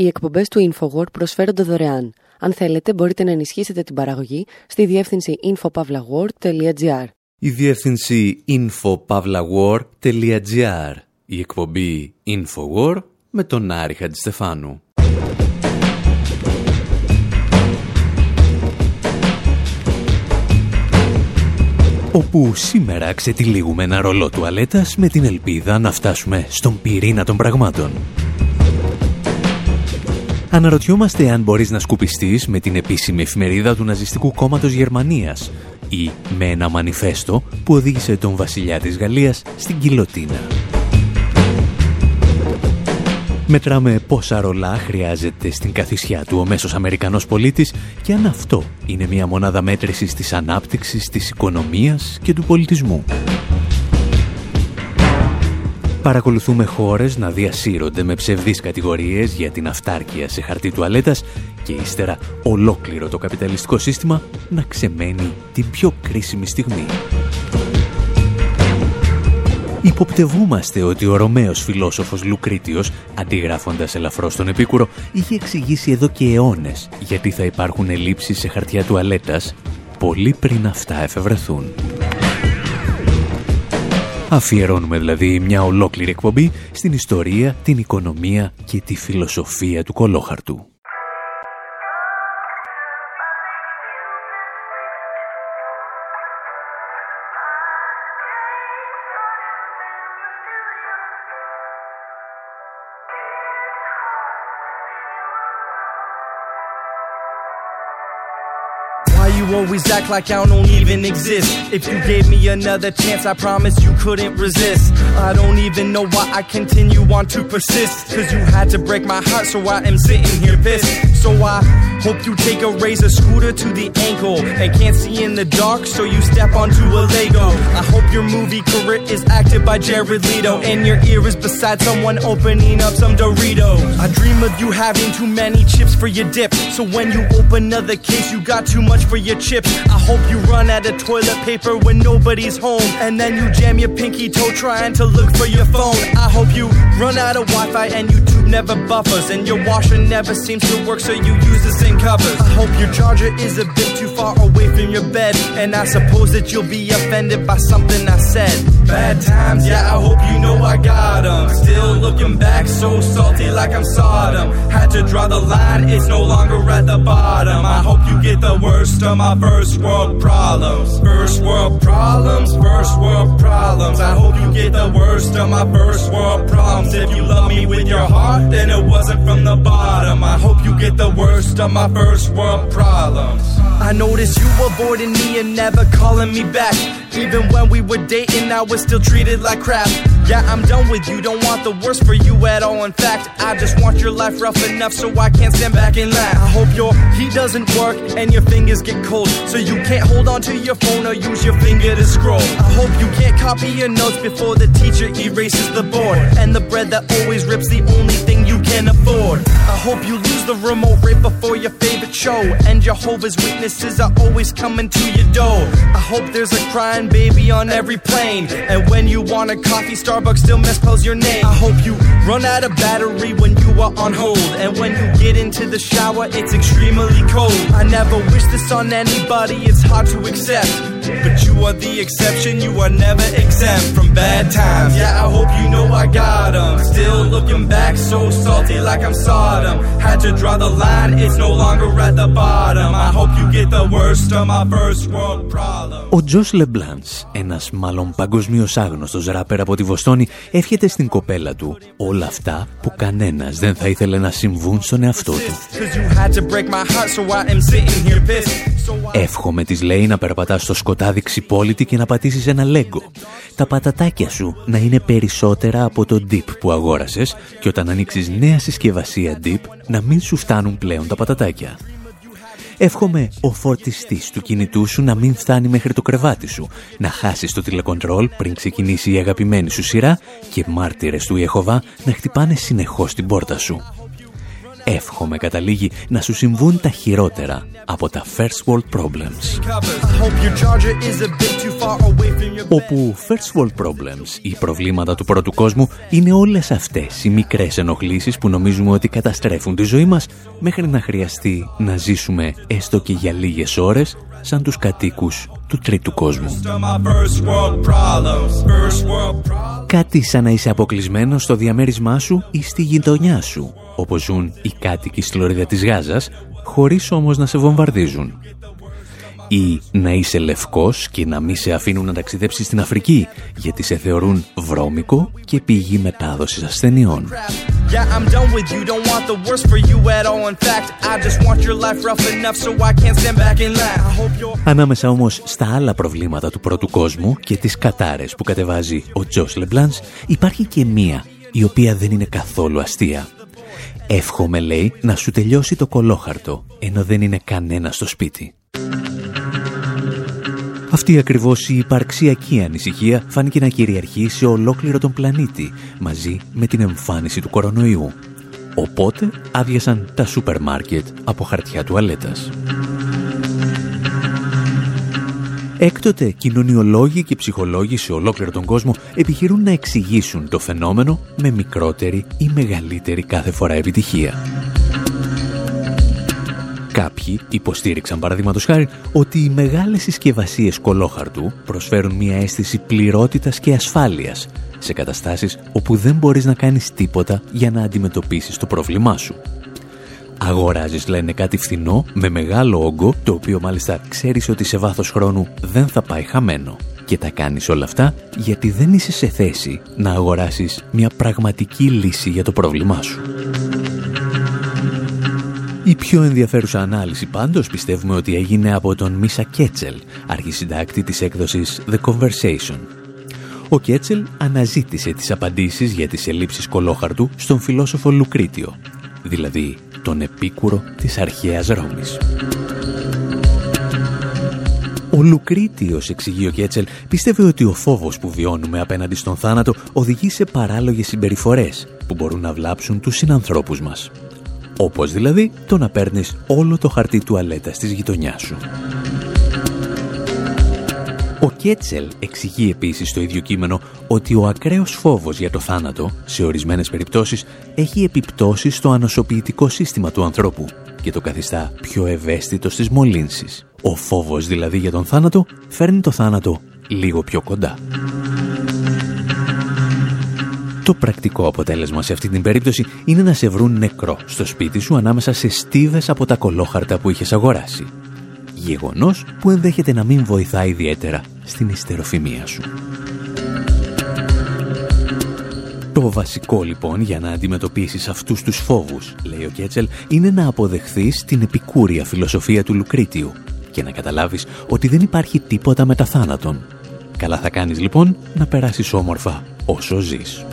Οι εκπομπές του InfoWord προσφέρονται δωρεάν. Αν θέλετε, μπορείτε να ενισχύσετε την παραγωγή στη διεύθυνση infopavlagor.gr. Η διεύθυνση infopavlagor.gr. Η εκπομπή InfoWord με τον Άρη Χατζηστεφάνου. όπου σήμερα ξετυλίγουμε ένα ρολό τουαλέτας με την ελπίδα να φτάσουμε στον πυρήνα των πραγμάτων. Αναρωτιόμαστε αν μπορείς να σκουπιστείς με την επίσημη εφημερίδα του Ναζιστικού Κόμματος Γερμανίας ή με ένα μανιφέστο που οδήγησε τον βασιλιά της Γαλλίας στην κοιλωτίνα. Μετράμε πόσα ρολά χρειάζεται στην καθισιά του ο μέσος Αμερικανός πολίτης και αν αυτό είναι μια μονάδα μέτρησης της ανάπτυξης, της οικονομίας και του πολιτισμού. Παρακολουθούμε χώρες να διασύρονται με ψευδείς κατηγορίες για την αυτάρκεια σε χαρτί τουαλέτας και ύστερα ολόκληρο το καπιταλιστικό σύστημα να ξεμένει την πιο κρίσιμη στιγμή. Υποπτευούμαστε ότι ο Ρωμαίος φιλόσοφος Λουκρίτιος, αντιγράφοντας ελαφρώς τον Επίκουρο, είχε εξηγήσει εδώ και αιώνες γιατί θα υπάρχουν ελλείψεις σε χαρτιά τουαλέτας πολύ πριν αυτά εφευρεθούν. Αφιερώνουμε δηλαδή μια ολόκληρη εκπομπή στην ιστορία, την οικονομία και τη φιλοσοφία του κολόχαρτου. Always act like I don't even exist. If you gave me another chance, I promise you couldn't resist. I don't even know why I continue on to persist. Cause you had to break my heart, so I am sitting here pissed. So I hope you take a razor scooter to the ankle and can't see in the dark, so you step onto a Lego. I hope your movie career is acted by Jared Leto and your ear is beside someone opening up some Doritos. I dream of you having too many chips for your dip, so when you open another case, you got too much for your chips. I hope you run out of toilet paper when nobody's home, and then you jam your pinky toe trying to look for your phone. I hope you run out of Wi-Fi and YouTube never buffers, and your washer never seems to work, so you use the same covers. I hope your charger is a bit too far away from your bed, and I suppose that you'll be offended by something I said. Bad times, yeah, I hope you know I got them. Still looking back, so salty like I'm Sodom. Had to draw the line, it's no longer at the bottom. I hope you get the worst of my first world problems. First world problems, first world problems. I hope you get the worst of my first world problems. If you love me with your heart, then it wasn't from the bottom. I hope you get the worst of my first world problems. I noticed you avoiding me and never calling me back. Even when we were dating, I was still treated like crap. Yeah, I'm done with you, don't want the worst for you at all. In fact, I just want your life rough enough so I can't stand back and laugh. I hope your heat doesn't work and your fingers get cold, so you can't hold on to your phone or use your finger to scroll. I hope you can't copy your notes before the teacher erases the board, and the bread that always rips the only thing you can afford. I hope you lose the remote right before your favorite show, and Jehovah's Witnesses are always coming to your door. I hope there's a crying baby on every plane, and when you want a coffee, Starbucks still misspells your name. I hope you run out of battery when you are on hold, and when you get into the shower, it's extremely cold. I never wish this on anybody, it's hard to accept. But you are the exception, you are never exempt from bad times. Yeah, I hope you know I got them. Still looking back, so salty like I'm Sodom. Had to draw the line, it's no longer at the bottom. I hope you get the worst of my first world problems. Ο Τζος Λεμπλάνς, ένας μάλλον παγκοσμίω άγνωστος ράπερ από τη Βοστόνη, εύχεται στην κοπέλα του όλα αυτά που κανένας δεν θα ήθελε να συμβούν στον εαυτό του. Εύχομαι, της λέει, να περπατάς στο σκοτάδι ξυπόλυτη και να πατήσεις ένα λέγκο. Τα πατατάκια σου να είναι περισσότερα από το dip που αγόρασες και όταν ανοίξεις νέα συσκευασία dip να μην σου φτάνουν πλέον τα πατατάκια. Εύχομαι ο φορτιστής του κινητού σου να μην φτάνει μέχρι το κρεβάτι σου, να χάσεις το τηλεκοντρόλ πριν ξεκινήσει η αγαπημένη σου σειρά και μάρτυρες του Ιεχωβά να χτυπάνε συνεχώς την πόρτα σου. Εύχομαι καταλήγει να σου συμβούν τα χειρότερα από τα first world problems. Όπου first world problems, οι προβλήματα του πρώτου κόσμου, είναι όλες αυτές οι μικρές ενοχλήσεις που νομίζουμε ότι καταστρέφουν τη ζωή μας μέχρι να χρειαστεί να ζήσουμε έστω και για λίγες ώρες σαν τους κατοίκους του τρίτου κόσμου. Κάτι σαν να είσαι αποκλεισμένο στο διαμέρισμά σου ή στη γειτονιά σου, όπως ζουν οι κάτοικοι στη Λωρίδα της Γάζας, χωρίς όμως να σε βομβαρδίζουν ή να είσαι λευκός και να μην σε αφήνουν να ταξιδέψεις στην Αφρική γιατί σε θεωρούν βρώμικο και πηγή μετάδοσης ασθενειών. Ανάμεσα όμως στα άλλα προβλήματα του πρώτου κόσμου και τις κατάρες που κατεβάζει ο Τζος Λεμπλάνς υπάρχει και μία η οποία δεν είναι καθόλου αστεία. Εύχομαι, λέει, να σου τελειώσει το κολόχαρτο, ενώ δεν είναι κανένα στο σπίτι. Αυτή ακριβώς η υπαρξιακή ανησυχία φάνηκε να κυριαρχεί σε ολόκληρο τον πλανήτη μαζί με την εμφάνιση του κορονοϊού. Οπότε άδειασαν τα σούπερ μάρκετ από χαρτιά τουαλέτας. Έκτοτε, κοινωνιολόγοι και ψυχολόγοι σε ολόκληρο τον κόσμο επιχειρούν να εξηγήσουν το φαινόμενο με μικρότερη ή μεγαλύτερη κάθε φορά επιτυχία. Κάποιοι υποστήριξαν παραδείγματος χάρη ότι οι μεγάλες συσκευασίες κολόχαρτου προσφέρουν μια αίσθηση πληρότητας και ασφάλειας σε καταστάσεις όπου δεν μπορείς να κάνεις τίποτα για να αντιμετωπίσεις το πρόβλημά σου. Αγοράζεις, λένε, κάτι φθηνό με μεγάλο όγκο, το οποίο μάλιστα ξέρεις ότι σε βάθος χρόνου δεν θα πάει χαμένο. Και τα κάνεις όλα αυτά γιατί δεν είσαι σε θέση να αγοράσεις μια πραγματική λύση για το πρόβλημά σου. Η πιο ενδιαφέρουσα ανάλυση πάντως πιστεύουμε ότι έγινε από τον Μίσα Κέτσελ, αρχισυντάκτη της έκδοσης The Conversation. Ο Κέτσελ αναζήτησε τις απαντήσεις για τις ελλείψεις κολόχαρτου στον φιλόσοφο Λουκρίτιο, δηλαδή τον επίκουρο της αρχαίας Ρώμης. Ο Λουκρίτιος, εξηγεί ο Κέτσελ, πιστεύει ότι ο φόβος που βιώνουμε απέναντι στον θάνατο οδηγεί σε παράλογες συμπεριφορές που μπορούν να βλάψουν τους συνανθρώπους μας. Όπως δηλαδή το να παίρνεις όλο το χαρτί τουαλέτας της γειτονιάς σου. Ο Κέτσελ εξηγεί επίσης στο ίδιο κείμενο ότι ο ακραίος φόβος για το θάνατο, σε ορισμένες περιπτώσεις, έχει επιπτώσεις στο ανοσοποιητικό σύστημα του ανθρώπου και το καθιστά πιο ευαίσθητο στις μολύνσεις. Ο φόβος δηλαδή για τον θάνατο φέρνει το θάνατο λίγο πιο κοντά. Το πρακτικό αποτέλεσμα σε αυτή την περίπτωση είναι να σε βρουν νεκρό στο σπίτι σου ανάμεσα σε στίβες από τα κολόχαρτα που είχες αγοράσει. Γεγονός που ενδέχεται να μην βοηθά ιδιαίτερα στην ιστεροφημία σου. Το βασικό λοιπόν για να αντιμετωπίσεις αυτούς τους φόβους, λέει ο Κέτσελ, είναι να αποδεχθείς την επικούρια φιλοσοφία του Λουκρίτιου και να καταλάβεις ότι δεν υπάρχει τίποτα μετά θάνατον. Καλά θα κάνεις λοιπόν να περάσεις όμορφα όσο ζεις.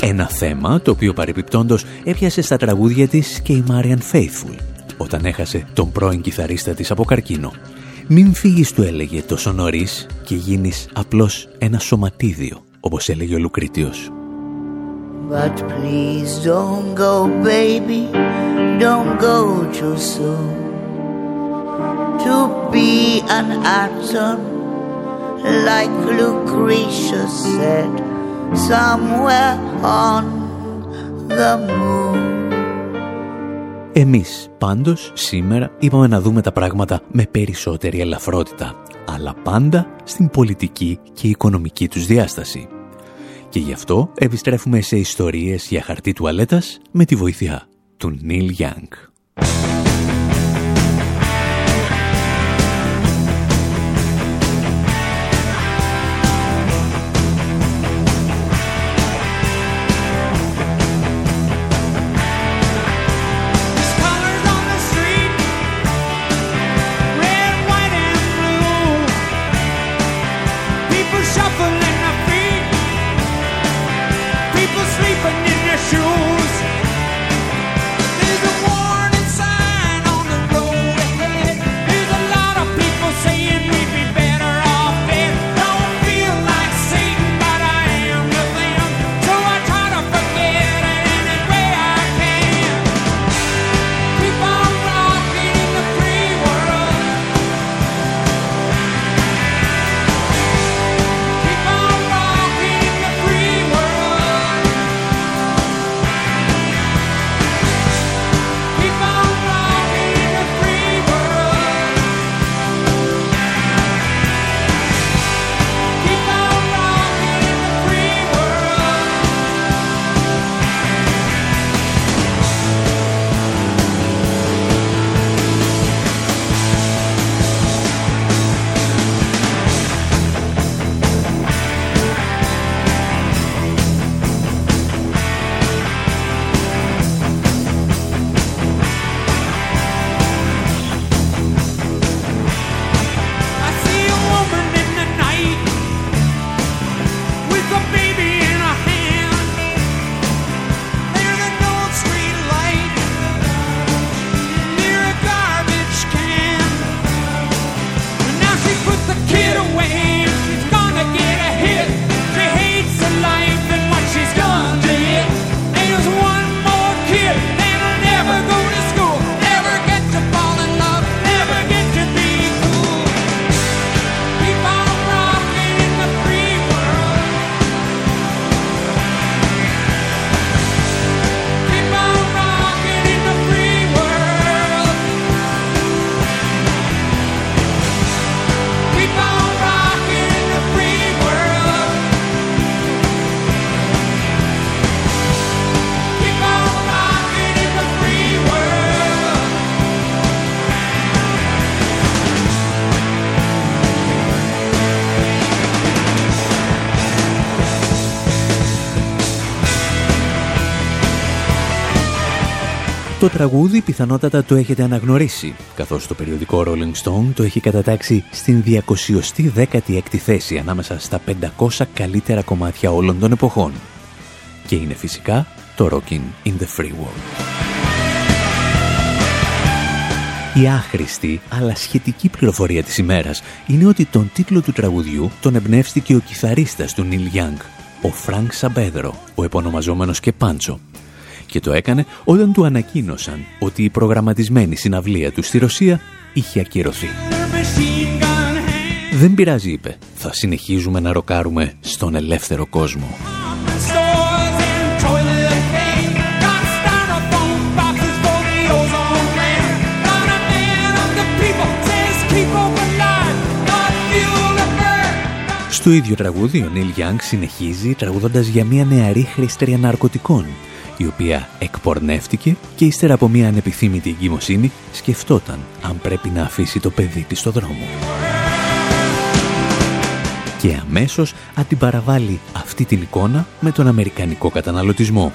Ένα θέμα το οποίο παρεπιπτόντος έπιασε στα τραγούδια της και η Μάριαν Faithful όταν έχασε τον πρώην κιθαρίστα της από καρκίνο. «Μην φύγεις» του έλεγε τόσο νωρίς και γίνεις απλώς ένα σωματίδιο, όπως έλεγε ο Λουκρίτιος. But please don't go baby, don't go too soon To be an actor like Lucretius said somewhere on the moon. Εμείς πάντως σήμερα είπαμε να δούμε τα πράγματα με περισσότερη ελαφρότητα, αλλά πάντα στην πολιτική και οικονομική τους διάσταση. Και γι' αυτό επιστρέφουμε σε ιστορίες για χαρτί τουαλέτας με τη βοήθεια του Νίλ Γιάνγκ. Το τραγούδι πιθανότατα το έχετε αναγνωρίσει, καθώς το περιοδικό Rolling Stone το έχει κατατάξει στην 216η θέση ανάμεσα στα 500 καλύτερα κομμάτια όλων των εποχών. Και είναι φυσικά το Rockin' in the Free World. Η άχρηστη αλλά σχετική πληροφορία της ημέρας είναι ότι τον τίτλο του τραγουδιού τον εμπνεύστηκε ο κιθαρίστας του Neil Young, ο Φρανκ Σαμπέδρο, ο επωνομαζόμενος και Πάντσο. Και το έκανε όταν του ανακοίνωσαν ότι η προγραμματισμένη συναυλία του στη Ρωσία είχε ακυρωθεί. Δεν πειράζει, είπε. Θα συνεχίζουμε να ροκάρουμε στον ελεύθερο κόσμο. Στο ίδιο τραγούδι ο Νίλ Γιάνγκ συνεχίζει τραγουδώντας για μια νεαρή χρηστρία ναρκωτικών η οποία εκπορνεύτηκε και ύστερα από μια ανεπιθύμητη εγκυμοσύνη σκεφτόταν αν πρέπει να αφήσει το παιδί της στο δρόμο. Και αμέσως αντιπαραβάλλει αυτή την εικόνα με τον αμερικανικό καταναλωτισμό.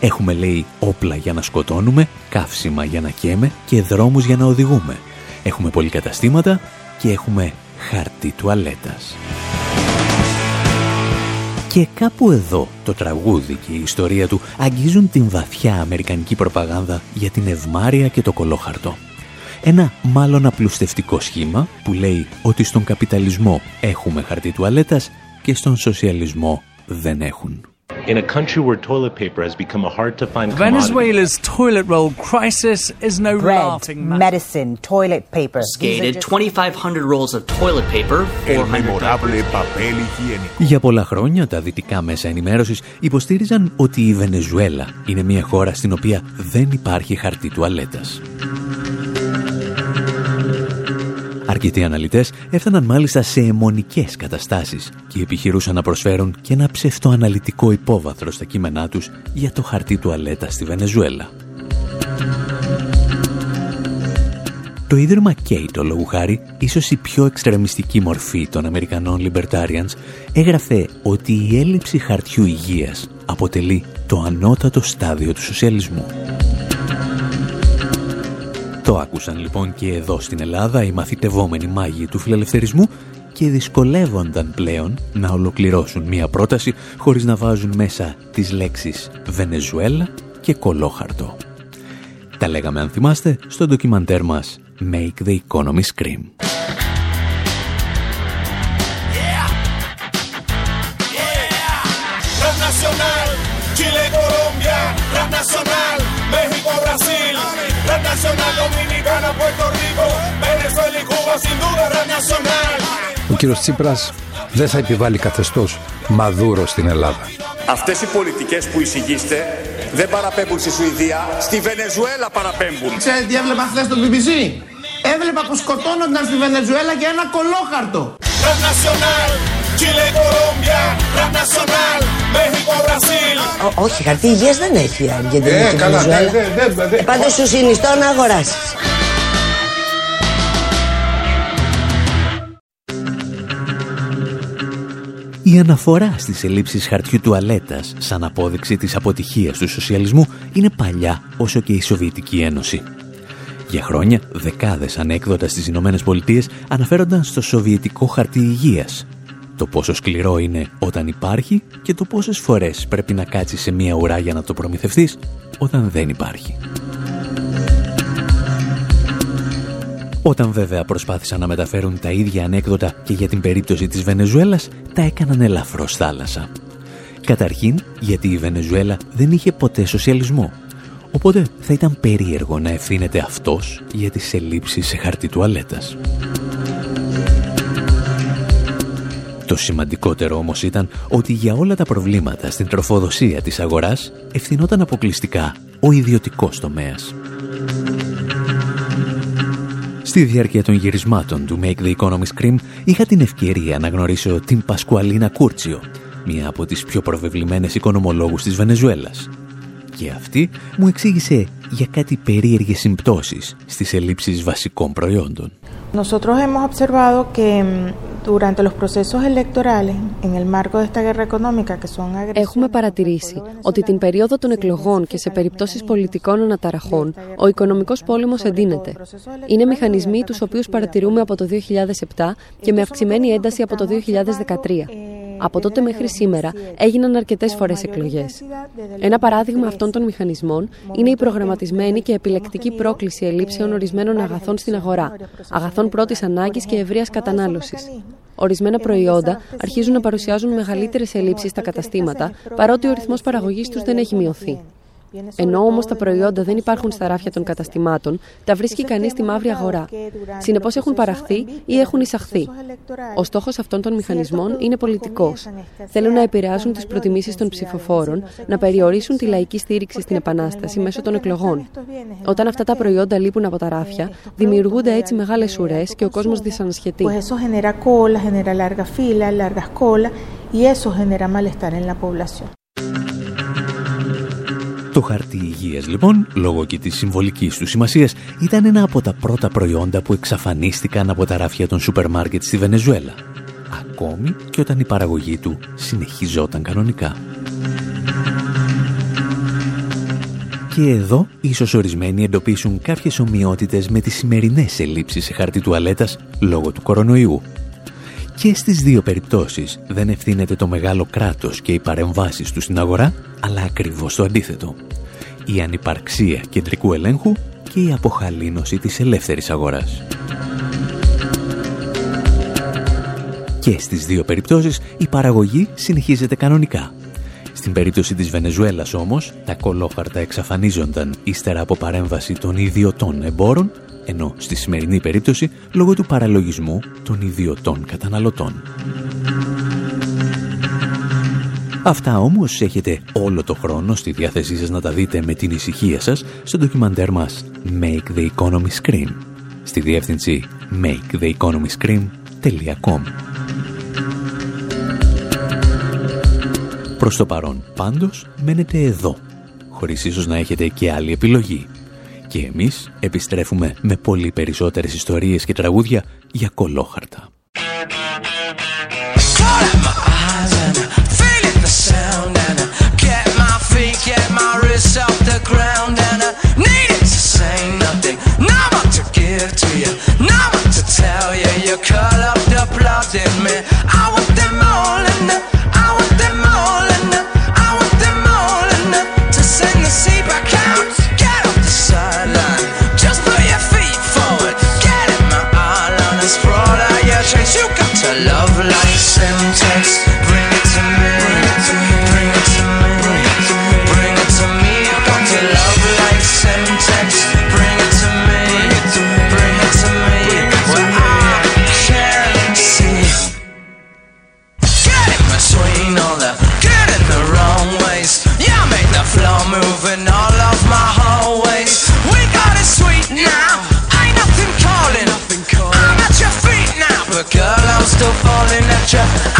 Έχουμε λέει όπλα για να σκοτώνουμε, καύσιμα για να καίμε και δρόμους για να οδηγούμε. Έχουμε πολυκαταστήματα και έχουμε χαρτί τουαλέτας. Και κάπου εδώ το τραγούδι και η ιστορία του αγγίζουν την βαθιά αμερικανική προπαγάνδα για την ευμάρεια και το κολόχαρτο. Ένα μάλλον απλουστευτικό σχήμα που λέει ότι στον καπιταλισμό έχουμε χαρτί τουαλέτας και στον σοσιαλισμό δεν έχουν. In a country where toilet paper has become a hard to find Venezuela's toilet roll crisis is no Bread, laughing matter. medicine, toilet paper. Skated just... 2,500 rolls of toilet paper, 400 Για πολλά χρόνια τα δυτικά μέσα ενημέρωσης υποστήριζαν ότι η Βενεζουέλα είναι μια χώρα στην οποία δεν υπάρχει χαρτί τουαλέτας. Αρκετοί αναλυτές έφταναν μάλιστα σε αιμονικές καταστάσεις και επιχειρούσαν να προσφέρουν και ένα ψευτοαναλυτικό υπόβαθρο στα κείμενά τους για το χαρτί τουαλέτα στη Βενεζουέλα. Το Ίδρυμα Κέιτο, λόγου χάρη, ίσως η πιο εξτρεμιστική μορφή των Αμερικανών Libertarians, έγραφε ότι η έλλειψη χαρτιού υγείας αποτελεί το ανώτατο στάδιο του σοσιαλισμού. Το άκουσαν λοιπόν και εδώ στην Ελλάδα οι μαθητευόμενοι μάγοι του φιλελευθερισμού και δυσκολεύονταν πλέον να ολοκληρώσουν μία πρόταση χωρίς να βάζουν μέσα τις λέξεις Βενεζουέλα και κολόχαρτο. Τα λέγαμε αν θυμάστε στο ντοκιμαντέρ μας Make the Economy Scream. Ο κύριος Τσίπρας δεν θα επιβάλλει καθεστώς Μαδούρο στην Ελλάδα. Αυτές οι πολιτικές που εισηγείστε δεν παραπέμπουν στη Σουηδία, στη Βενεζουέλα παραπέμπουν. Ξέρετε τι έβλεπα χθες στο BBC; Έβλεπα που σκοτώνονταν στη Βενεζουέλα για ένα κολόχαρτο. Όχι, χαρτί υγείας δεν έχει η Αργεντινή ε, και Βενεζουέλα. Πάντως σου συνιστώ να αγοράσεις. Η αναφορά στις ελλείψεις χαρτιού τουαλέτας σαν απόδειξη της αποτυχίας του σοσιαλισμού είναι παλιά όσο και η Σοβιετική Ένωση. Για χρόνια, δεκάδες ανέκδοτα στις Ηνωμένες Πολιτείες αναφέρονταν στο Σοβιετικό χαρτί υγείας. Το πόσο σκληρό είναι όταν υπάρχει και το πόσες φορές πρέπει να κάτσεις σε μία ουρά για να το προμηθευτείς όταν δεν υπάρχει. Όταν βέβαια προσπάθησαν να μεταφέρουν τα ίδια ανέκδοτα και για την περίπτωση της Βενεζουέλας, τα έκαναν ελαφρώς θάλασσα. Καταρχήν, γιατί η Βενεζουέλα δεν είχε ποτέ σοσιαλισμό. Οπότε θα ήταν περίεργο να ευθύνεται αυτός για τις ελλείψεις σε χαρτί τουαλέτας. Το σημαντικότερο όμως ήταν ότι για όλα τα προβλήματα στην τροφοδοσία της αγοράς ευθυνόταν αποκλειστικά ο ιδιωτικός τομέας. Στη διάρκεια των γυρισμάτων του Make the Economy Scream είχα την ευκαιρία να γνωρίσω την Πασκουαλίνα Κούρτσιο, μία από τις πιο προβεβλημένες οικονομολόγους της Βενεζουέλας. Και αυτή μου εξήγησε για κάτι περίεργες συμπτώσεις στις ελλείψεις βασικών προϊόντων. Nosotros hemos observado que mm, durante los procesos electorales, en el marco de esta guerra económica, que son Έχουμε παρατηρήσει ότι την περίοδο των εκλογών και σε περιπτώσεις πολιτικών αναταραχών, ο οικονομικός πόλεμος εντείνεται. Είναι μηχανισμοί τους οποίους παρατηρούμε από το 2007 και με αυξημένη ένταση από το 2013. Από τότε μέχρι σήμερα έγιναν αρκετές φορές εκλογές. Ένα παράδειγμα αυτών των μηχανισμών είναι η προγραμματισμένη και επιλεκτική πρόκληση ελλείψεων ορισμένων αγαθών στην αγορά, αγαθών πρώτης ανάγκης και ευρείας κατανάλωσης. Ορισμένα προϊόντα αρχίζουν να παρουσιάζουν μεγαλύτερες ελλείψεις στα καταστήματα, παρότι ο ρυθμός παραγωγής τους δεν έχει μειωθεί. Ενώ όμως τα προϊόντα δεν υπάρχουν στα ράφια των καταστημάτων, τα βρίσκει κανείς στη μαύρη αγορά. Συνεπώς έχουν παραχθεί ή έχουν εισαχθεί. Ο στόχος αυτών των μηχανισμών είναι πολιτικό. Θέλουν να επηρεάσουν τις προτιμήσεις των ψηφοφόρων, να περιορίσουν τη λαϊκή στήριξη στην Επανάσταση μέσω των εκλογών. Όταν αυτά τα προϊόντα λείπουν από τα ράφια, δημιουργούνται έτσι μεγάλες ουρές και ο κόσμος δυσανασχετεί. Το χαρτί υγείας λοιπόν, λόγω και της συμβολικής του σημασίας, ήταν ένα από τα πρώτα προϊόντα που εξαφανίστηκαν από τα ράφια των σούπερ μάρκετ στη Βενεζουέλα. Ακόμη και όταν η παραγωγή του συνεχιζόταν κανονικά. Και εδώ ίσως ορισμένοι εντοπίσουν κάποιες ομοιότητες με τις σημερινές ελλείψεις σε χαρτί τουαλέτας λόγω του κορονοϊού. Και στις δύο περιπτώσεις δεν ευθύνεται το μεγάλο κράτος και οι παρεμβάσεις του στην αγορά, αλλά ακριβώς το αντίθετο. Η ανυπαρξία κεντρικού ελέγχου και η αποχαλήνωση της ελεύθερης αγοράς. Και στις δύο περιπτώσεις η παραγωγή συνεχίζεται κανονικά. Στην περίπτωση της Βενεζουέλας όμως, τα κολόχαρτα εξαφανίζονταν ύστερα από παρέμβαση των ιδιωτών εμπόρων ενώ στη σημερινή περίπτωση λόγω του παραλογισμού των ιδιωτών καταναλωτών. Αυτά όμως έχετε όλο το χρόνο στη διάθεσή σας να τα δείτε με την ησυχία σας στο ντοκιμαντέρ μας Make the Economy Scream στη διεύθυνση maketheeconomyscream.com Προς το παρόν πάντως μένετε εδώ χωρίς ίσως να έχετε και άλλη επιλογή. Και εμείς επιστρέφουμε με πολύ περισσότερες ιστορίες και τραγούδια για κολόχαρτα. ya.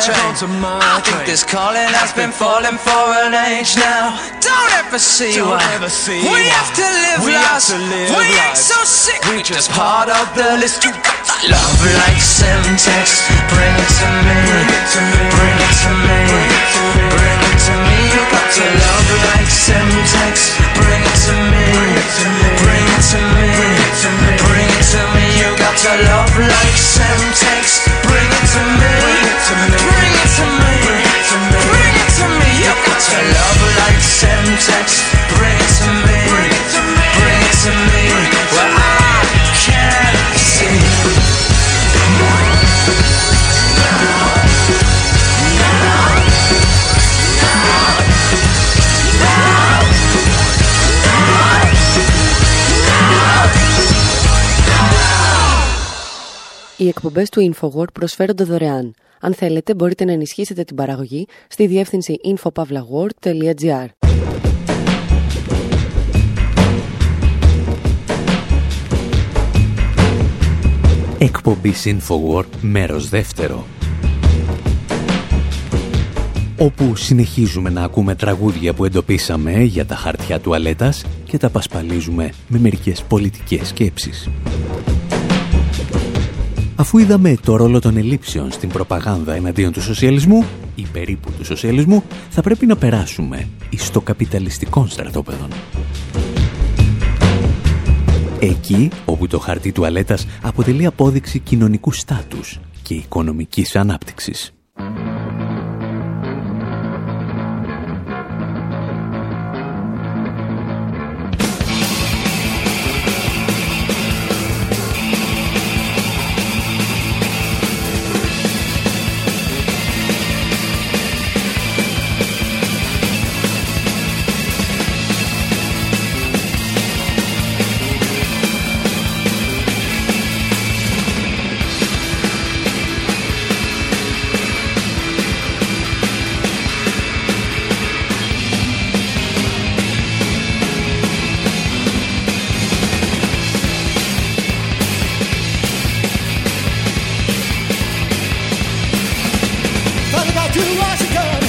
I think this calling has been falling for an age now. Don't ever see Don't why ever see we why. have to live we lives. To live we lives. ain't so sick. We just part of the list. You got that love like Semtex. Bring it to me. Bring it to me. Bring it to me. You got to love like Semtex. Bring it to needs a love like Semtex. Bring it to me. Bring it to me. Bring it to me. Bring it to me. It to me. You got a love like Semtex. Bring it to me. Οι εκπομπές του InfoWord προσφέρονται δωρεάν. Αν θέλετε, μπορείτε να ενισχύσετε την παραγωγή στη διεύθυνση infopavlagor.gr. Εκπομπή InfoWord, μέρος δεύτερο. Όπου συνεχίζουμε να ακούμε τραγούδια που εντοπίσαμε για τα χαρτιά τουαλέτας και τα πασπαλίζουμε με μερικές πολιτικές σκέψεις. Αφού είδαμε το ρόλο των ελλείψεων στην προπαγάνδα εναντίον του σοσιαλισμού ή περίπου του σοσιαλισμού, θα πρέπει να περάσουμε στο καπιταλιστικό στρατόπεδο. Εκεί όπου το χαρτί τουαλέτας αποτελεί απόδειξη κοινωνικού στάτους και οικονομικής ανάπτυξης. to Washington.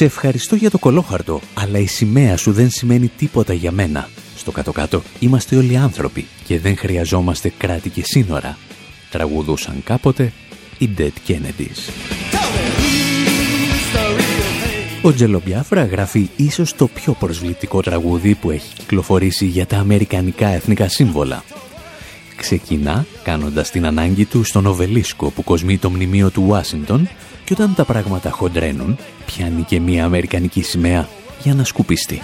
Σε ευχαριστώ για το κολόχαρτο, αλλά η σημαία σου δεν σημαίνει τίποτα για μένα. Στο κάτω-κάτω είμαστε όλοι άνθρωποι και δεν χρειαζόμαστε κράτη και σύνορα. Τραγουδούσαν κάποτε οι Dead Kennedys. Ο Τζελομπιάφρα γράφει ίσως το πιο προσβλητικό τραγούδι που έχει κυκλοφορήσει για τα αμερικανικά εθνικά σύμβολα. Ξεκινά κάνοντας την ανάγκη του στον Οβελίσκο που κοσμεί το μνημείο του Ουάσιντον και όταν τα πράγματα χοντρένουν, πιάνει και μια αμερικανική σημαία για να σκουπιστεί.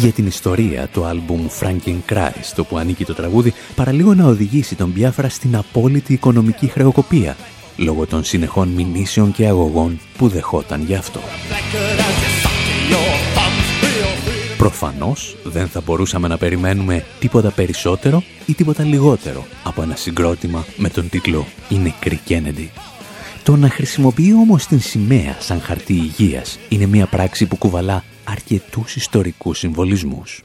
Για την ιστορία, το άλμπουμ Franking Christ, το που ανήκει το τραγούδι, παραλίγο να οδηγήσει τον Πιάφρα στην απόλυτη οικονομική χρεοκοπία, λόγω των συνεχών μηνύσεων και αγωγών που δεχόταν γι' αυτό. Προφανώς δεν θα μπορούσαμε να περιμένουμε τίποτα περισσότερο ή τίποτα λιγότερο από ένα συγκρότημα με τον τίτλο «Η νεκρή Κέννεντι». Το να χρησιμοποιεί όμως την σημαία σαν χαρτί υγείας είναι μια πράξη που κουβαλά αρκετούς ιστορικούς συμβολισμούς.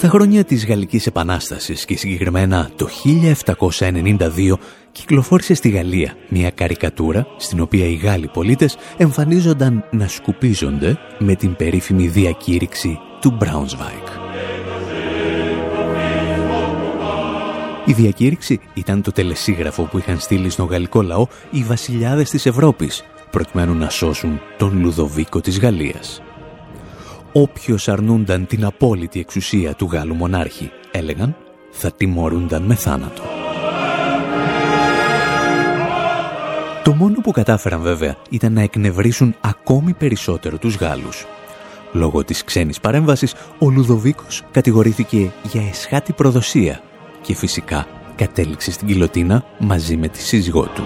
Στα χρόνια της Γαλλικής Επανάστασης και συγκεκριμένα το 1792 κυκλοφόρησε στη Γαλλία μια καρικατούρα στην οποία οι Γάλλοι πολίτες εμφανίζονταν να σκουπίζονται με την περίφημη διακήρυξη του Μπράουνσβάικ. Η διακήρυξη ήταν το τελεσίγραφο που είχαν στείλει στον γαλλικό λαό οι βασιλιάδες της Ευρώπης προκειμένου να σώσουν τον Λουδοβίκο της Γαλλίας όποιος αρνούνταν την απόλυτη εξουσία του Γάλλου μονάρχη, έλεγαν, θα τιμωρούνταν με θάνατο. Το μόνο που κατάφεραν βέβαια ήταν να εκνευρίσουν ακόμη περισσότερο τους Γάλλους. Λόγω της ξένης παρέμβασης, ο Λουδοβίκος κατηγορήθηκε για εσχάτη προδοσία και φυσικά κατέληξε στην κοιλωτίνα μαζί με τη σύζυγό του.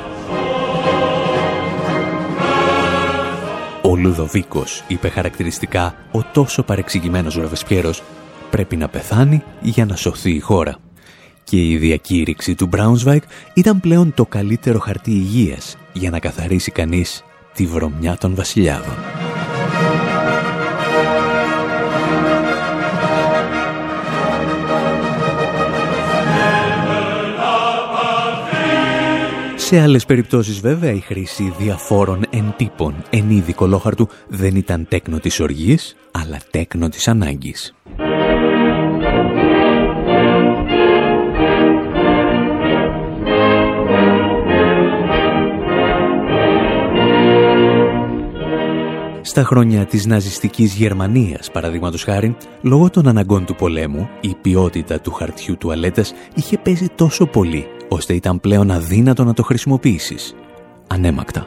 Λουδοβίκος είπε χαρακτηριστικά «Ο τόσο παρεξηγημένος Ροβεσπιέρος πρέπει να πεθάνει για να σωθεί η χώρα». Και η διακήρυξη του Μπράουνσβάικ ήταν πλέον το καλύτερο χαρτί υγείας για να καθαρίσει κανείς τη βρωμιά των βασιλιάδων. Σε άλλες περιπτώσεις βέβαια η χρήση διαφόρων εντύπων εν είδη κολόχαρτου δεν ήταν τέκνο της οργής, αλλά τέκνο της ανάγκης. Στα χρόνια της ναζιστικής Γερμανίας, παραδείγματος χάρη, λόγω των αναγκών του πολέμου, η ποιότητα του χαρτιού τουαλέτας είχε πέσει τόσο πολύ ώστε ήταν πλέον αδύνατο να το χρησιμοποιήσεις. Ανέμακτα.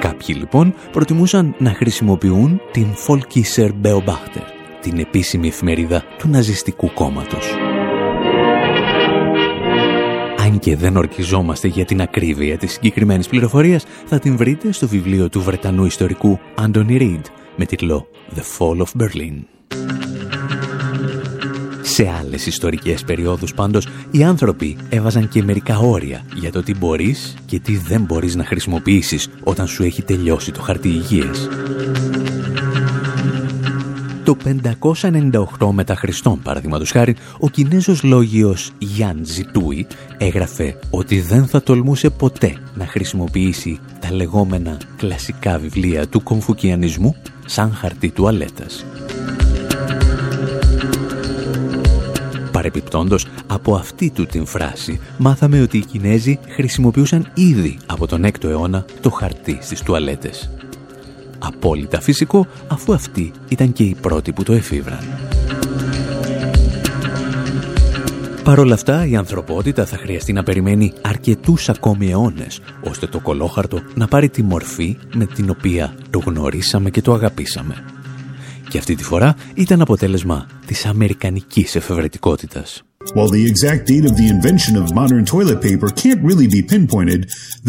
Κάποιοι λοιπόν προτιμούσαν να χρησιμοποιούν την Volkischer Beobachter, την επίσημη εφημερίδα του ναζιστικού κόμματος. Αν και δεν ορκιζόμαστε για την ακρίβεια της συγκεκριμένης πληροφορίας, θα την βρείτε στο βιβλίο του Βρετανού ιστορικού Anthony Reid με τίτλο «The Fall of Berlin». Σε άλλες ιστορικές περιόδους πάντως, οι άνθρωποι έβαζαν και μερικά όρια για το τι μπορείς και τι δεν μπορείς να χρησιμοποιήσεις όταν σου έχει τελειώσει το χαρτί υγείας. Το 598 μετά Χριστόν, παραδείγματος χάρη, ο Κινέζος λόγιος Γιάν Ζιτούι έγραφε ότι δεν θα τολμούσε ποτέ να χρησιμοποιήσει τα λεγόμενα κλασικά βιβλία του κομφουκιανισμού σαν χαρτί τουαλέτας. Παρεπιπτόντος, από αυτή του την φράση μάθαμε ότι οι Κινέζοι χρησιμοποιούσαν ήδη από τον 6ο αιώνα το χαρτί στις τουαλέτες. Απόλυτα φυσικό, αφού αυτοί ήταν και οι πρώτοι που το εφήβραν. Παρ' όλα αυτά, η ανθρωπότητα θα χρειαστεί να περιμένει αρκετούς ακόμη αιώνες, ώστε το κολόχαρτο να πάρει τη μορφή με την οποία το γνωρίσαμε και το αγαπήσαμε. Και αυτή τη φορά ήταν αποτέλεσμα της αμερικανικής εφευρετικότητας. While the exact date of the invention of modern toilet paper can't really be pinpointed,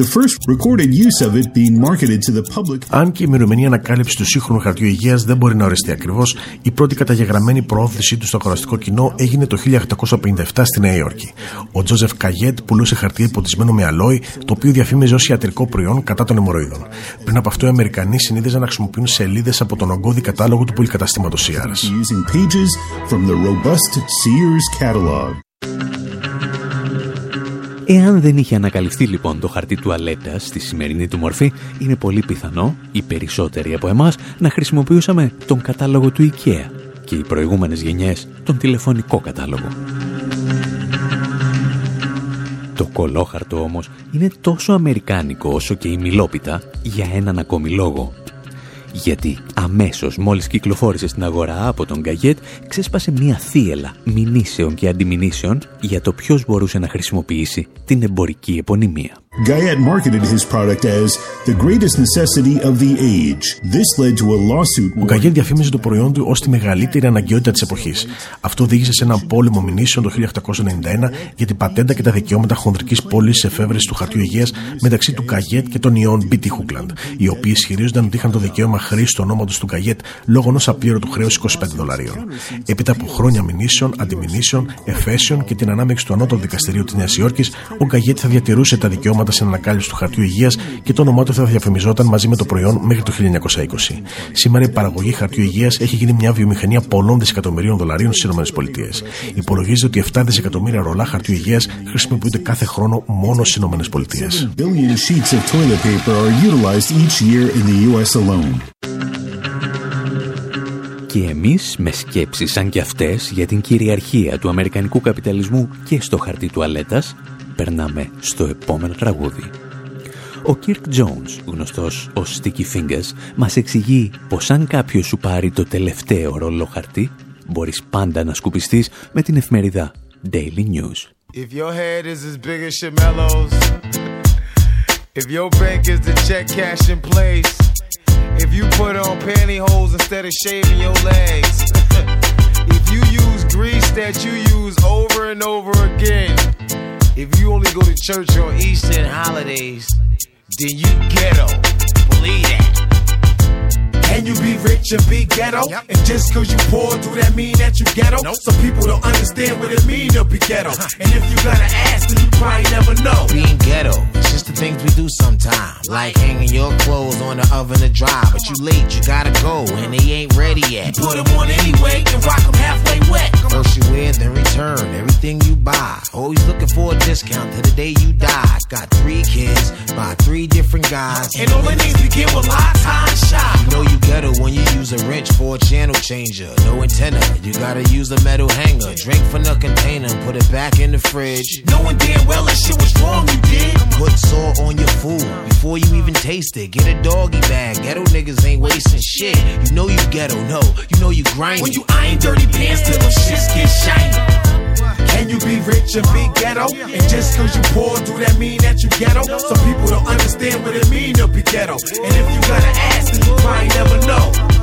the first recorded use of it being marketed to the public. Αν και η ημερομηνία ανακάλυψης του σύγχρονου χαρτιού υγείας δεν μπορεί να οριστεί ακριβώς, η πρώτη καταγεγραμμένη προώθησή του στο αγοραστικό κοινό έγινε το 1857 στη Νέα Υόρκη. Ο Τζόζεφ Καγέτ πουλούσε χαρτί υποτισμένο με αλόι, το οποίο διαφήμιζε ως ιατρικό προϊόν κατά των αιμορροίδων. Πριν από αυτό, οι Αμερικανοί συνήθιζαν να χρησιμοποιούν σελίδες από τον ογκώδη κατάλογο του πολυκαταστήματο Sears. Εάν δεν είχε ανακαλυφθεί λοιπόν το χαρτί τουαλέτα στη σημερινή του μορφή, είναι πολύ πιθανό οι περισσότεροι από εμάς να χρησιμοποιούσαμε τον κατάλογο του IKEA και οι προηγούμενες γενιές τον τηλεφωνικό κατάλογο. Το κολόχαρτο όμως είναι τόσο αμερικάνικο όσο και η μιλόπιτα για έναν ακόμη λόγο γιατί αμέσως μόλις κυκλοφόρησε στην αγορά από τον Γκαγέτ ξέσπασε μια θύελα μηνύσεων και αντιμηνύσεων για το ποιος μπορούσε να χρησιμοποιήσει την εμπορική επωνυμία. Guyette marketed his product as the greatest necessity of the age. This led to a lawsuit. Ο Γκαγιέτ διαφήμιζε το προϊόν του ως τη μεγαλύτερη αναγκαιότητα της εποχής. Αυτό οδήγησε σε ένα πόλεμο μηνύσεων το 1891 για την πατέντα και τα δικαιώματα χονδρικής πώληση εφεύρεση του χαρτιού υγείας μεταξύ του Γκαγιέτ και των ιών BT Hookland, οι οποίοι ισχυρίζονταν ότι είχαν το δικαίωμα χρήσης του ονόματος του Γκαγιέτ λόγω ενός απλήρωτου χρέους 25 δολαρίων. Έπειτα από χρόνια μηνύσεων, αντιμηνύσεων, εφέσεων και την ανάμεξη του ανώτατου δικαστηρίου της Νέας Υόρκης, ο Γκαγιέτ θα διατηρούσε τα δικαιώματα στην ανακάλυψη του χαρτιού υγείας και το όνομά του θα διαφημιζόταν μαζί με το προϊόν μέχρι το 1920. Σήμερα η παραγωγή χαρτιού υγείας έχει γίνει μια βιομηχανία πολλών δισεκατομμυρίων δολαρίων στις ΗΠΑ. Υπολογίζεται ότι 7 δισεκατομμύρια ρολά χαρτιού υγείας χρησιμοποιούνται κάθε χρόνο μόνο στις ΗΠΑ. Και εμείς με σκέψεις σαν και αυτές για την κυριαρχία του αμερικανικού καπιταλισμού και στο χαρτί τουαλέτας περνάμε στο επόμενο τραγούδι. Ο Κίρκ Jones, γνωστός ως Sticky Fingers, μας εξηγεί πως αν κάποιος σου πάρει το τελευταίο ρολό χαρτί, μπορείς πάντα να σκουπιστείς με την εφημερίδα Daily News. If your head is as big as Shamello's, if your bank is the check cash in place, if you put on pantyhose instead of shaving your legs, if you use grease that you use over and over again, if you only go to church on Easter holidays, then you ghetto. Believe that. Can you be rich and be ghetto? Yep. And just cause you poor, do that mean that you ghetto? Nope. Some people don't understand what it mean to be ghetto. Uh-huh. and if you gotta ask, then you probably never know. Being ghetto, it's just the things we do sometimes. Like hanging your clothes on the oven to dry. But you late, you gotta go, and they ain't ready yet. Put them on anyway, and rock them halfway wet. First you wear, then return everything you buy. Always looking for a discount to the day you die. Got three kids, by three different guys. And all the names begin with lifetime shot. You know you ghetto when you use a wrench for a channel changer. No antenna, you gotta use a metal hanger. Drink from the container, put it back in the fridge. Knowing damn well that shit was wrong, you did. Put salt on your food before you even taste it. Get a doggy bag. Ghetto niggas ain't wasting shit. You know you ghetto, no, you know you grind. When you iron dirty pants till them shits get shiny. Can you be rich and be ghetto? And just cause you poor, do that mean that you ghetto? Some people don't understand what it mean to be ghetto. And if you gotta ask, you probably never know.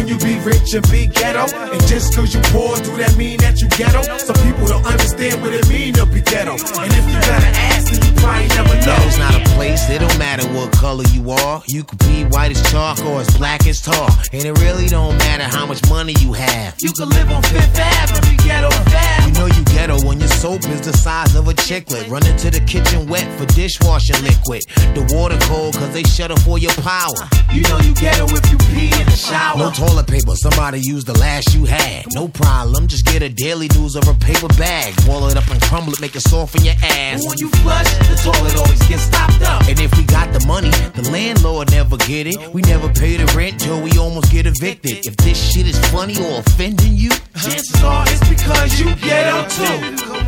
Can you be rich and be ghetto? And just cause you poor, do that mean that you ghetto? Some people don't understand what it mean to be ghetto. And if you gotta ask, then you probably never know. Ghetto's not a place, it don't matter what color you are. You could be white as chalk or as black as tar. And it really don't matter how much money you have. You could live on Fifth Avenue, be ghetto fab. You know you ghetto when your soap is the size of a chicklet. Run into the kitchen wet for dishwashing liquid. The water cold cause they shut off all your power. You know you ghetto if you pee in the shower. No toilet paper, somebody used the last you had. No problem, just get a daily news or a paper bag. Boil it up and crumble it, make it soft in your ass. When you flush, the toilet always gets stopped up. And if we got the money, the landlord never get it. We never pay the rent till we almost get evicted. If this shit is funny or offending you, chances are it's because you ghetto too.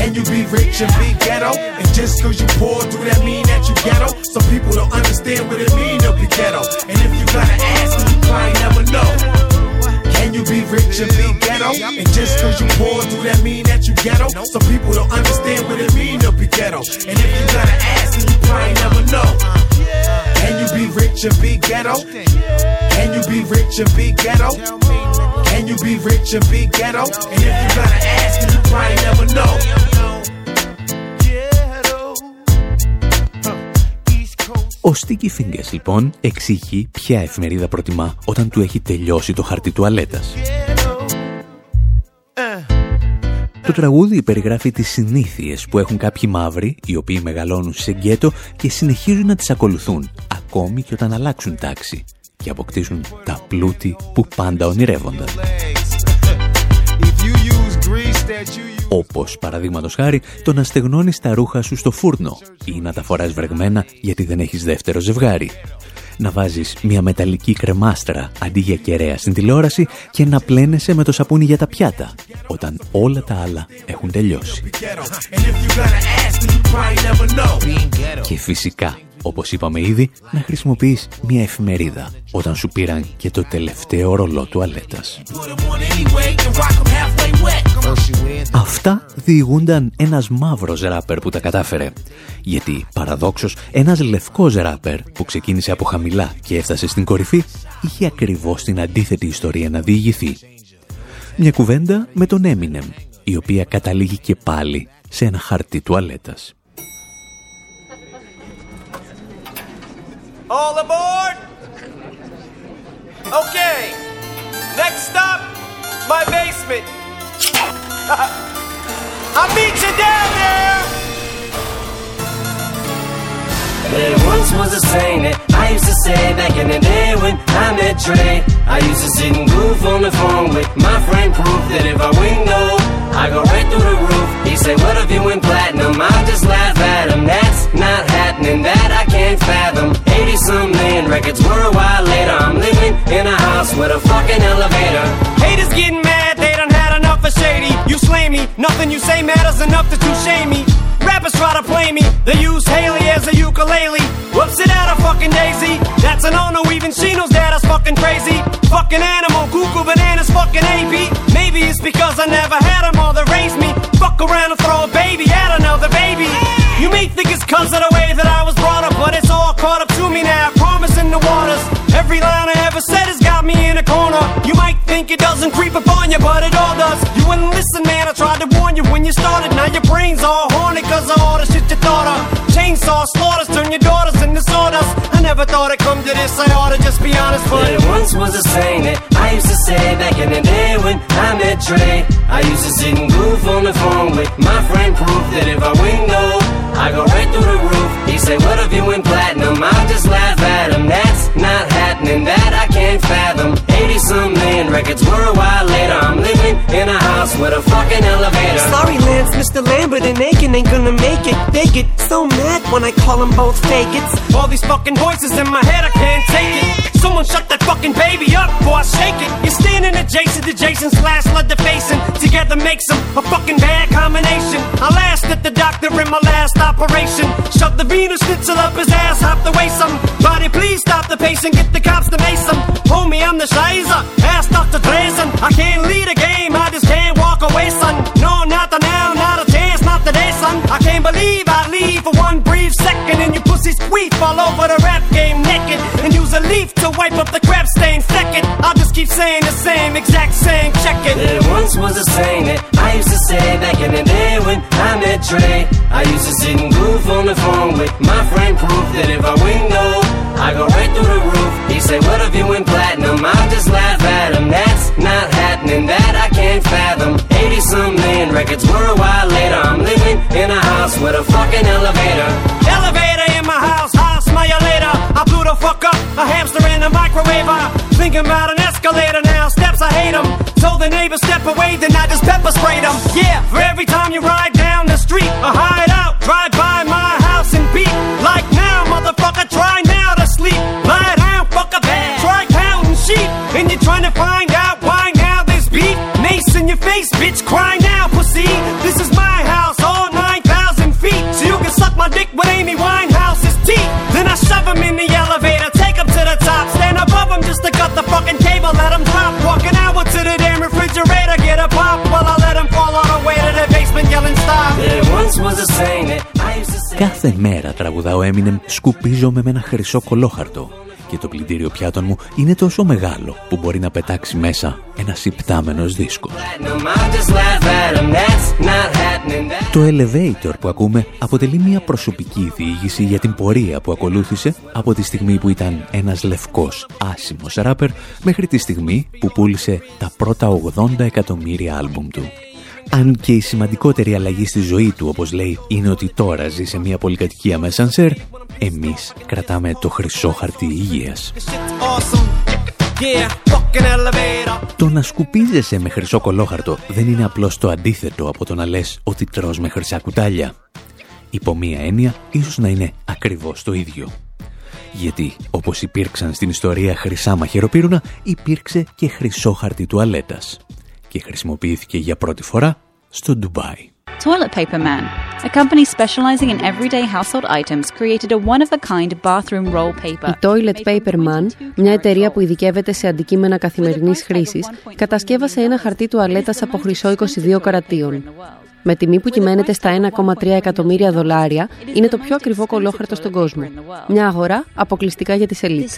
Can you be rich and be ghetto? And just cause you poor, do that mean that you ghetto? Some people don't understand what it mean to be ghetto. And ghetto? Some people don't understand what it mean to be ghetto. And if you gotta ask, then you probably never know. Can you be rich and be ghetto? Can you be rich and be ghetto? Can you be rich and be ghetto? And if you gotta ask, then you probably never know. Ο Sticky Fingers λοιπόν εξηγεί ποια εφημερίδα προτιμά όταν του έχει τελειώσει το χαρτί τουαλέτας. Το τραγούδι περιγράφει τις συνήθειες που έχουν κάποιοι μαύροι, οι οποίοι μεγαλώνουν σε γκέτο και συνεχίζουν να τις ακολουθούν, ακόμη και όταν αλλάξουν τάξη και αποκτήσουν τα πλούτη που πάντα ονειρεύονταν. Όπως παραδείγματος χάρη το να στεγνώνεις τα ρούχα σου στο φούρνο ή να τα φοράς βρεγμένα γιατί δεν έχεις δεύτερο ζευγάρι. Να βάζεις μια μεταλλική κρεμάστρα αντί για κεραία στην τηλεόραση και να πλένεσαι με το σαπούνι για τα πιάτα όταν όλα τα άλλα έχουν τελειώσει. Και φυσικά όπως είπαμε ήδη, να χρησιμοποιείς μια εφημερίδα όταν σου πήραν και το τελευταίο ρολό τουαλέτας. Αυτά διηγούνταν ένας μαύρος ράπερ που τα κατάφερε. Γιατί, παραδόξως, ένας λευκός ράπερ που ξεκίνησε από χαμηλά και έφτασε στην κορυφή, είχε ακριβώς την αντίθετη ιστορία να διηγηθεί. Μια κουβέντα με τον Eminem, η οποία καταλήγει και πάλι σε ένα χαρτί τουαλέτας. All aboard! Okay, next stop, my basement. I'll meet you down there! There once was a saying that I used to say back in the day when I met Trey. I used to sit and goof on the phone with my friend Proof that if I wing low, I go right through the roof. He said, What if you went platinum? I'll just laugh at him. That's not happening, that I can't fathom. 80 some million records while later. I'm living in a house with a fucking elevator. Haters getting mad, they done had enough of shady. You slay me, nothing you say matters enough to you shame me. Rappers try to play me, they use Haley as a ukulele. Whoops it out a fucking daisy. That's an no even she knows that is fucking crazy. Fucking animal, cuckoo bananas, fucking AP. Maybe it's because I never had a mother raise me. Fuck around and throw a baby at another baby. You may think it's cause of the way that I was brought up, but it's all caught up to me now. Promise in the waters. Every line I ever said has got me in a corner. You might think it doesn't creep upon you, but it all does. You wouldn't listen, man. I tried to warn you when you started. Now your brain's all haunted cause of all the shit you thought of. Chainsaw slaughters, turn your daughters into sawdust. Never thought it'd come to this. I ought to just be honest, but There once was a saying that I used to say back in the day when I met Trey. I used to sit and goof on the phone with my friend Proof that if I low, I go right through the roof. He said, What if you went platinum? I'll just laugh at him. That's not happening, that I can't fathom. 80 some million records while later. I'm living in And Aiken ain't gonna make it. They get so mad when I call them both fake it. All these fucking voices in my head, I can't take it. Someone shut that fucking baby up before I shake it. You're standing adjacent to Jason slash lead defacing. Together makes them a fucking bad combination. I last at the doctor in my last operation. Shut the Venus schnitzel up his ass, hop the way some. Body, please stop the patient, get the cops to mace him. Homie, I'm the Shizer. Ask Dr. Drazen. I can't lead a game, I just can't walk away, son. No, not the now, not a today, son. I can't believe I leave for one brief second and you pussies queef all over the rap game naked and use a leaf to wipe up the crap stain second. I'll just keep saying the same exact same. Check it. There once was a saying that I used to say back in the day when I met Trey. I used to sit and goof on the phone with my friend Proof that if I low, I go right through the roof. He said, What if you went platinum? I'll just laugh at him. That's not happening, that I can't fathom. 80 some million records while later. I'm living in a house with a fucking elevator. Elevator in my house, smell you later. I blew the fuck up, a hamster in a microwaver. Thinking about an escalator now, steps I hate them. Told the neighbor step away, then I just pepper sprayed them. Yeah, for every time you ride down the street or hide out, drive by my house and beat. Like now, motherfucker, try now to sleep. Lie down, fuck a bed, try counting sheep. And you're trying to find out why now there's beef. Mace in your face, now, pussy. This is my house, all 9,000 feet. So you can suck my dick with Amy Winehouse's teeth. Then I shove him in the elevator, take him to the top. Stand above him just to cut the fucking cable, let him drop. Walking out to the damn refrigerator, get a pop while I let him fall all the way to the basement yelling stop. There once was a saying that I used to say. Κάθε μέρα τραγουδά ο Eminem «Σκουπίζομαι με ένα χρυσό κολόχαρτο» και το πλυντήριο πιάτων μου είναι τόσο μεγάλο που μπορεί να πετάξει μέσα ένα υπτάμενος δίσκος. Το elevator που ακούμε αποτελεί μια προσωπική διήγηση για την πορεία που ακολούθησε από τη στιγμή που ήταν ένας λευκός άσημος ράπερ μέχρι τη στιγμή που πούλησε τα πρώτα 80 εκατομμύρια άλμπουμ του. Αν και η σημαντικότερη αλλαγή στη ζωή του, όπως λέει, είναι ότι τώρα ζει σε μια πολυκατοικία με σανσέρ, εμείς κρατάμε το χρυσό χαρτί υγείας. Το να σκουπίζεσαι με χρυσό κολόχαρτο δεν είναι απλώς το αντίθετο από το να λες ότι τρως με χρυσά κουτάλια. Υπό μία έννοια, ίσως να είναι ακριβώς το ίδιο. Γιατί, όπως υπήρξαν στην ιστορία χρυσά μαχαιροπύρουνα, υπήρξε και χρυσό χαρτί τουαλέτας και χρησιμοποιήθηκε για πρώτη φορά στο Ντουμπάι. Toilet Paper Man, a company specializing in everyday household items, created a one-of-a-kind bathroom roll paper. Η Toilet Paper Man, μια εταιρεία που ειδικεύεται σε αντικείμενα καθημερινής χρήσης, κατασκεύασε ένα χαρτί τουαλέτας από χρυσό 22 καρατίων. Με τιμή που κυμαίνεται στα 1,3 εκατομμύρια δολάρια, είναι το πιο ακριβό κολόχαρτο στον κόσμο. Μια αγορά αποκλειστικά για τις ελίτ.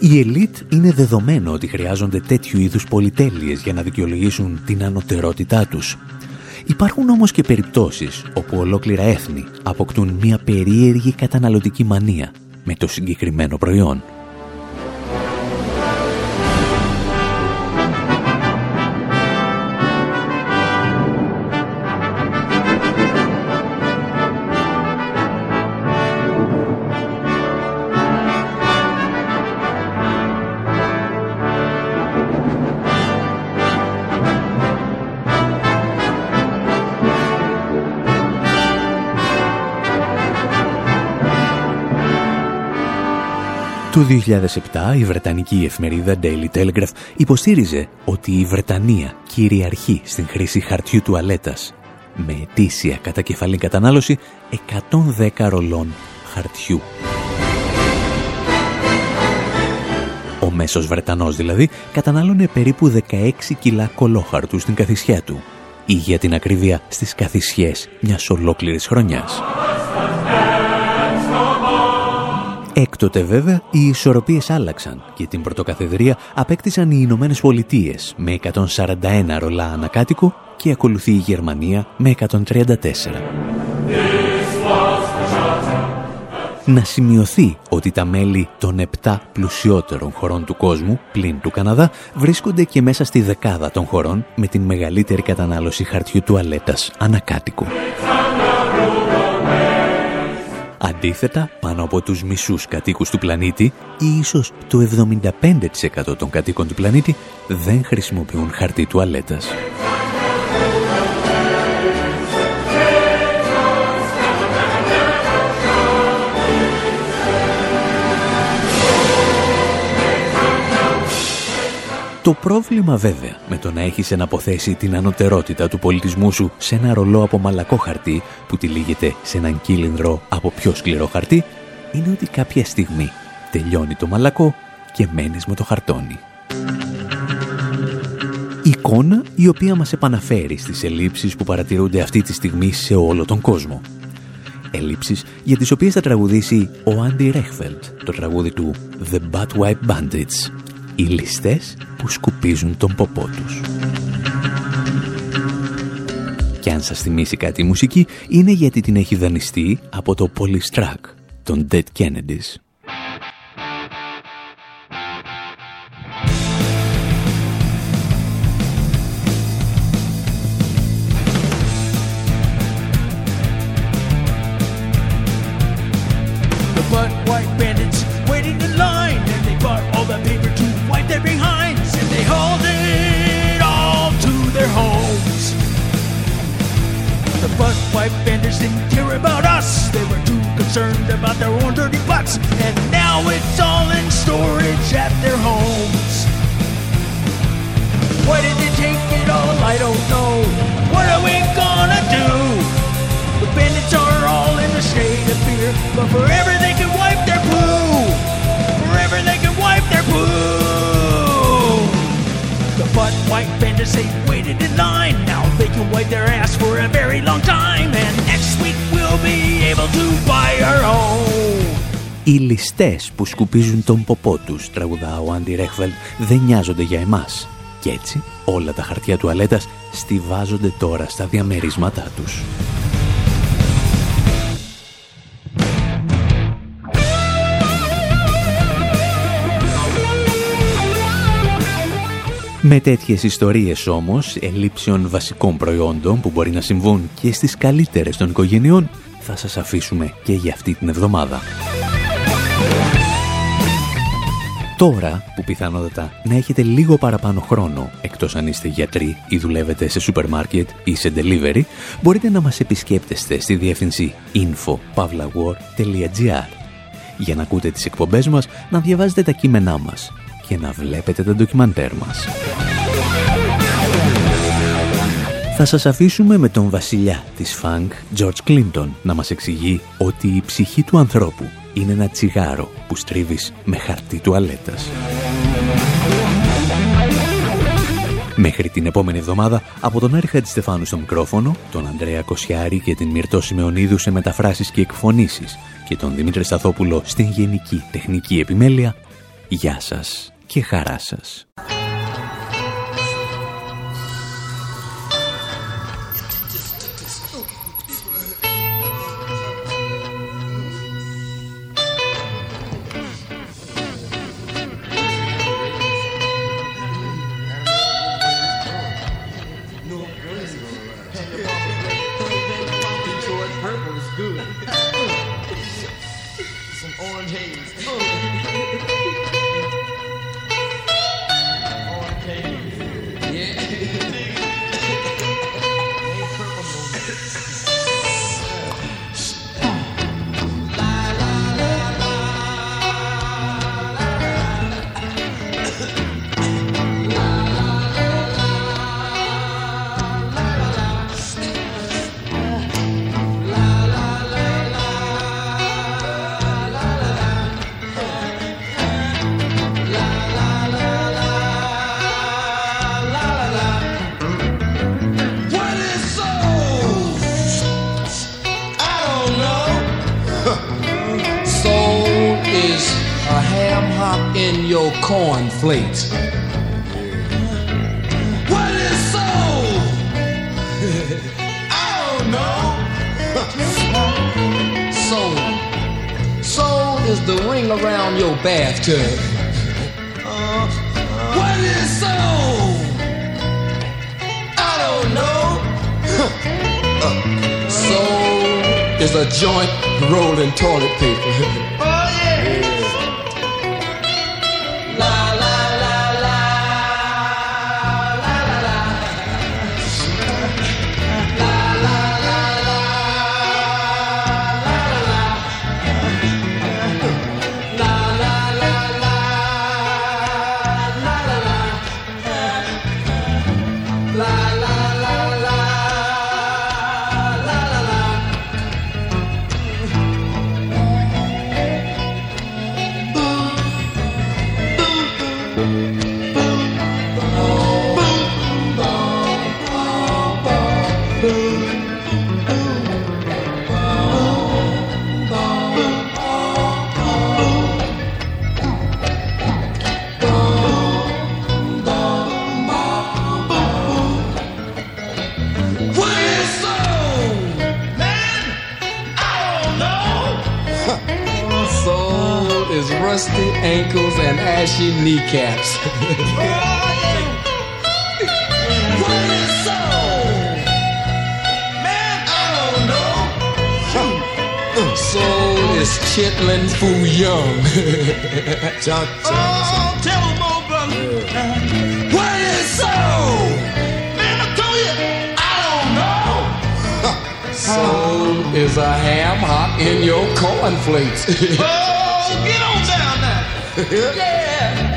Η ελίτ είναι δεδομένο ότι χρειάζονται τέτοιου είδους πολυτέλειες για να δικαιολογήσουν την ανωτερότητά τους. Υπάρχουν όμως και περιπτώσεις όπου ολόκληρα έθνη αποκτούν μια περίεργη καταναλωτική μανία με το συγκεκριμένο προϊόν. Το 2007 η Βρετανική εφημερίδα Daily Telegraph υποστήριζε ότι η Βρετανία κυριαρχεί στην χρήση χαρτιού τουαλέτας με ετήσια κατακεφαλή κατανάλωση 110 ρολών χαρτιού. Ο μέσος Βρετανός δηλαδή κατανάλωνε περίπου 16 κιλά κολόχαρτου στην καθισιά του ή για την ακρίβεια στις καθισιές μιας ολόκληρης χρονιάς. Έκτοτε βέβαια οι ισορροπίες άλλαξαν και την πρωτοκαθεδρία απέκτησαν οι Ηνωμένες Πολιτείες με 141 ρολά ανακάτοικο και ακολουθεί η Γερμανία με 134. Να σημειωθεί ότι τα μέλη των 7 πλουσιότερων χωρών του κόσμου, πλην του Καναδά, βρίσκονται και μέσα στη δεκάδα των χωρών με την μεγαλύτερη κατανάλωση χαρτιού τουαλέτας ανακάτοικου. Αντίθετα, πάνω από τους μισούς κατοίκους του πλανήτη ή ίσως το 75% των κατοίκων του πλανήτη δεν χρησιμοποιούν χαρτί τουαλέτας. Το πρόβλημα βέβαια με το να έχεις εναποθέσει την ανωτερότητα του πολιτισμού σου σε ένα ρολό από μαλακό χαρτί που τυλίγεται σε έναν κύλινδρο από πιο σκληρό χαρτί είναι ότι κάποια στιγμή τελειώνει το μαλακό και μένεις με το χαρτόνι. Εικόνα η οποία μας επαναφέρει στις ελλείψεις που παρατηρούνται αυτή τη στιγμή σε όλο τον κόσμο. Ελλείψεις για τις οποίες θα τραγουδήσει ο Άντι Ρέχφελτ το τραγούδι του The Wipe Bandits οι ληστές που σκουπίζουν τον ποπό τους. Και αν σας θυμίσει κάτι η μουσική, είναι γιατί την έχει δανειστεί από το Polystrack των Dead Kennedys. Οι ληστές που σκουπίζουν τον ποπό τους, τραγουδά ο Άντι Ρέχβελ, δεν νοιάζονται για εμάς. Και έτσι όλα τα χαρτιά τουαλέτας στηβάζονται τώρα στα διαμερίσματά τους. Με τέτοιες ιστορίες όμως, ελλείψεων βασικών προϊόντων που μπορεί να συμβούν και στις καλύτερες των οικογενειών, θα σας αφήσουμε και για αυτή την εβδομάδα. Τώρα που πιθανότατα να έχετε λίγο παραπάνω χρόνο, εκτός αν είστε γιατροί ή δουλεύετε σε σούπερ μάρκετ ή σε delivery, μπορείτε να μας επισκέπτεστε στη διεύθυνση info.pavlawar.gr για να ακούτε τις εκπομπές μας, να διαβάζετε τα κείμενά μας και να βλέπετε τα ντοκιμαντέρ μας. Θα σας αφήσουμε με τον βασιλιά της φανκ, George Clinton, να μας εξηγεί ότι η ψυχή του ανθρώπου είναι ένα τσιγάρο που στρίβεις με χαρτί τουαλέτας. Μέχρι την επόμενη εβδομάδα, από τον Άρη Χατζηστεφάνου στο μικρόφωνο, τον Ανδρέα Κοσιάρη και την Μυρτώ Σιμεωνίδου σε μεταφράσεις και εκφωνήσεις και τον Δημήτρη Σταθόπουλο στην Γενική Τεχνική Επιμέλεια, γεια σας και χαρά σας. plate. Oh, tell him, old brother. Yeah. What is soul? Man, I told you, I don't know. soul is a ham hock in your cornflakes. oh, get on down now. yeah.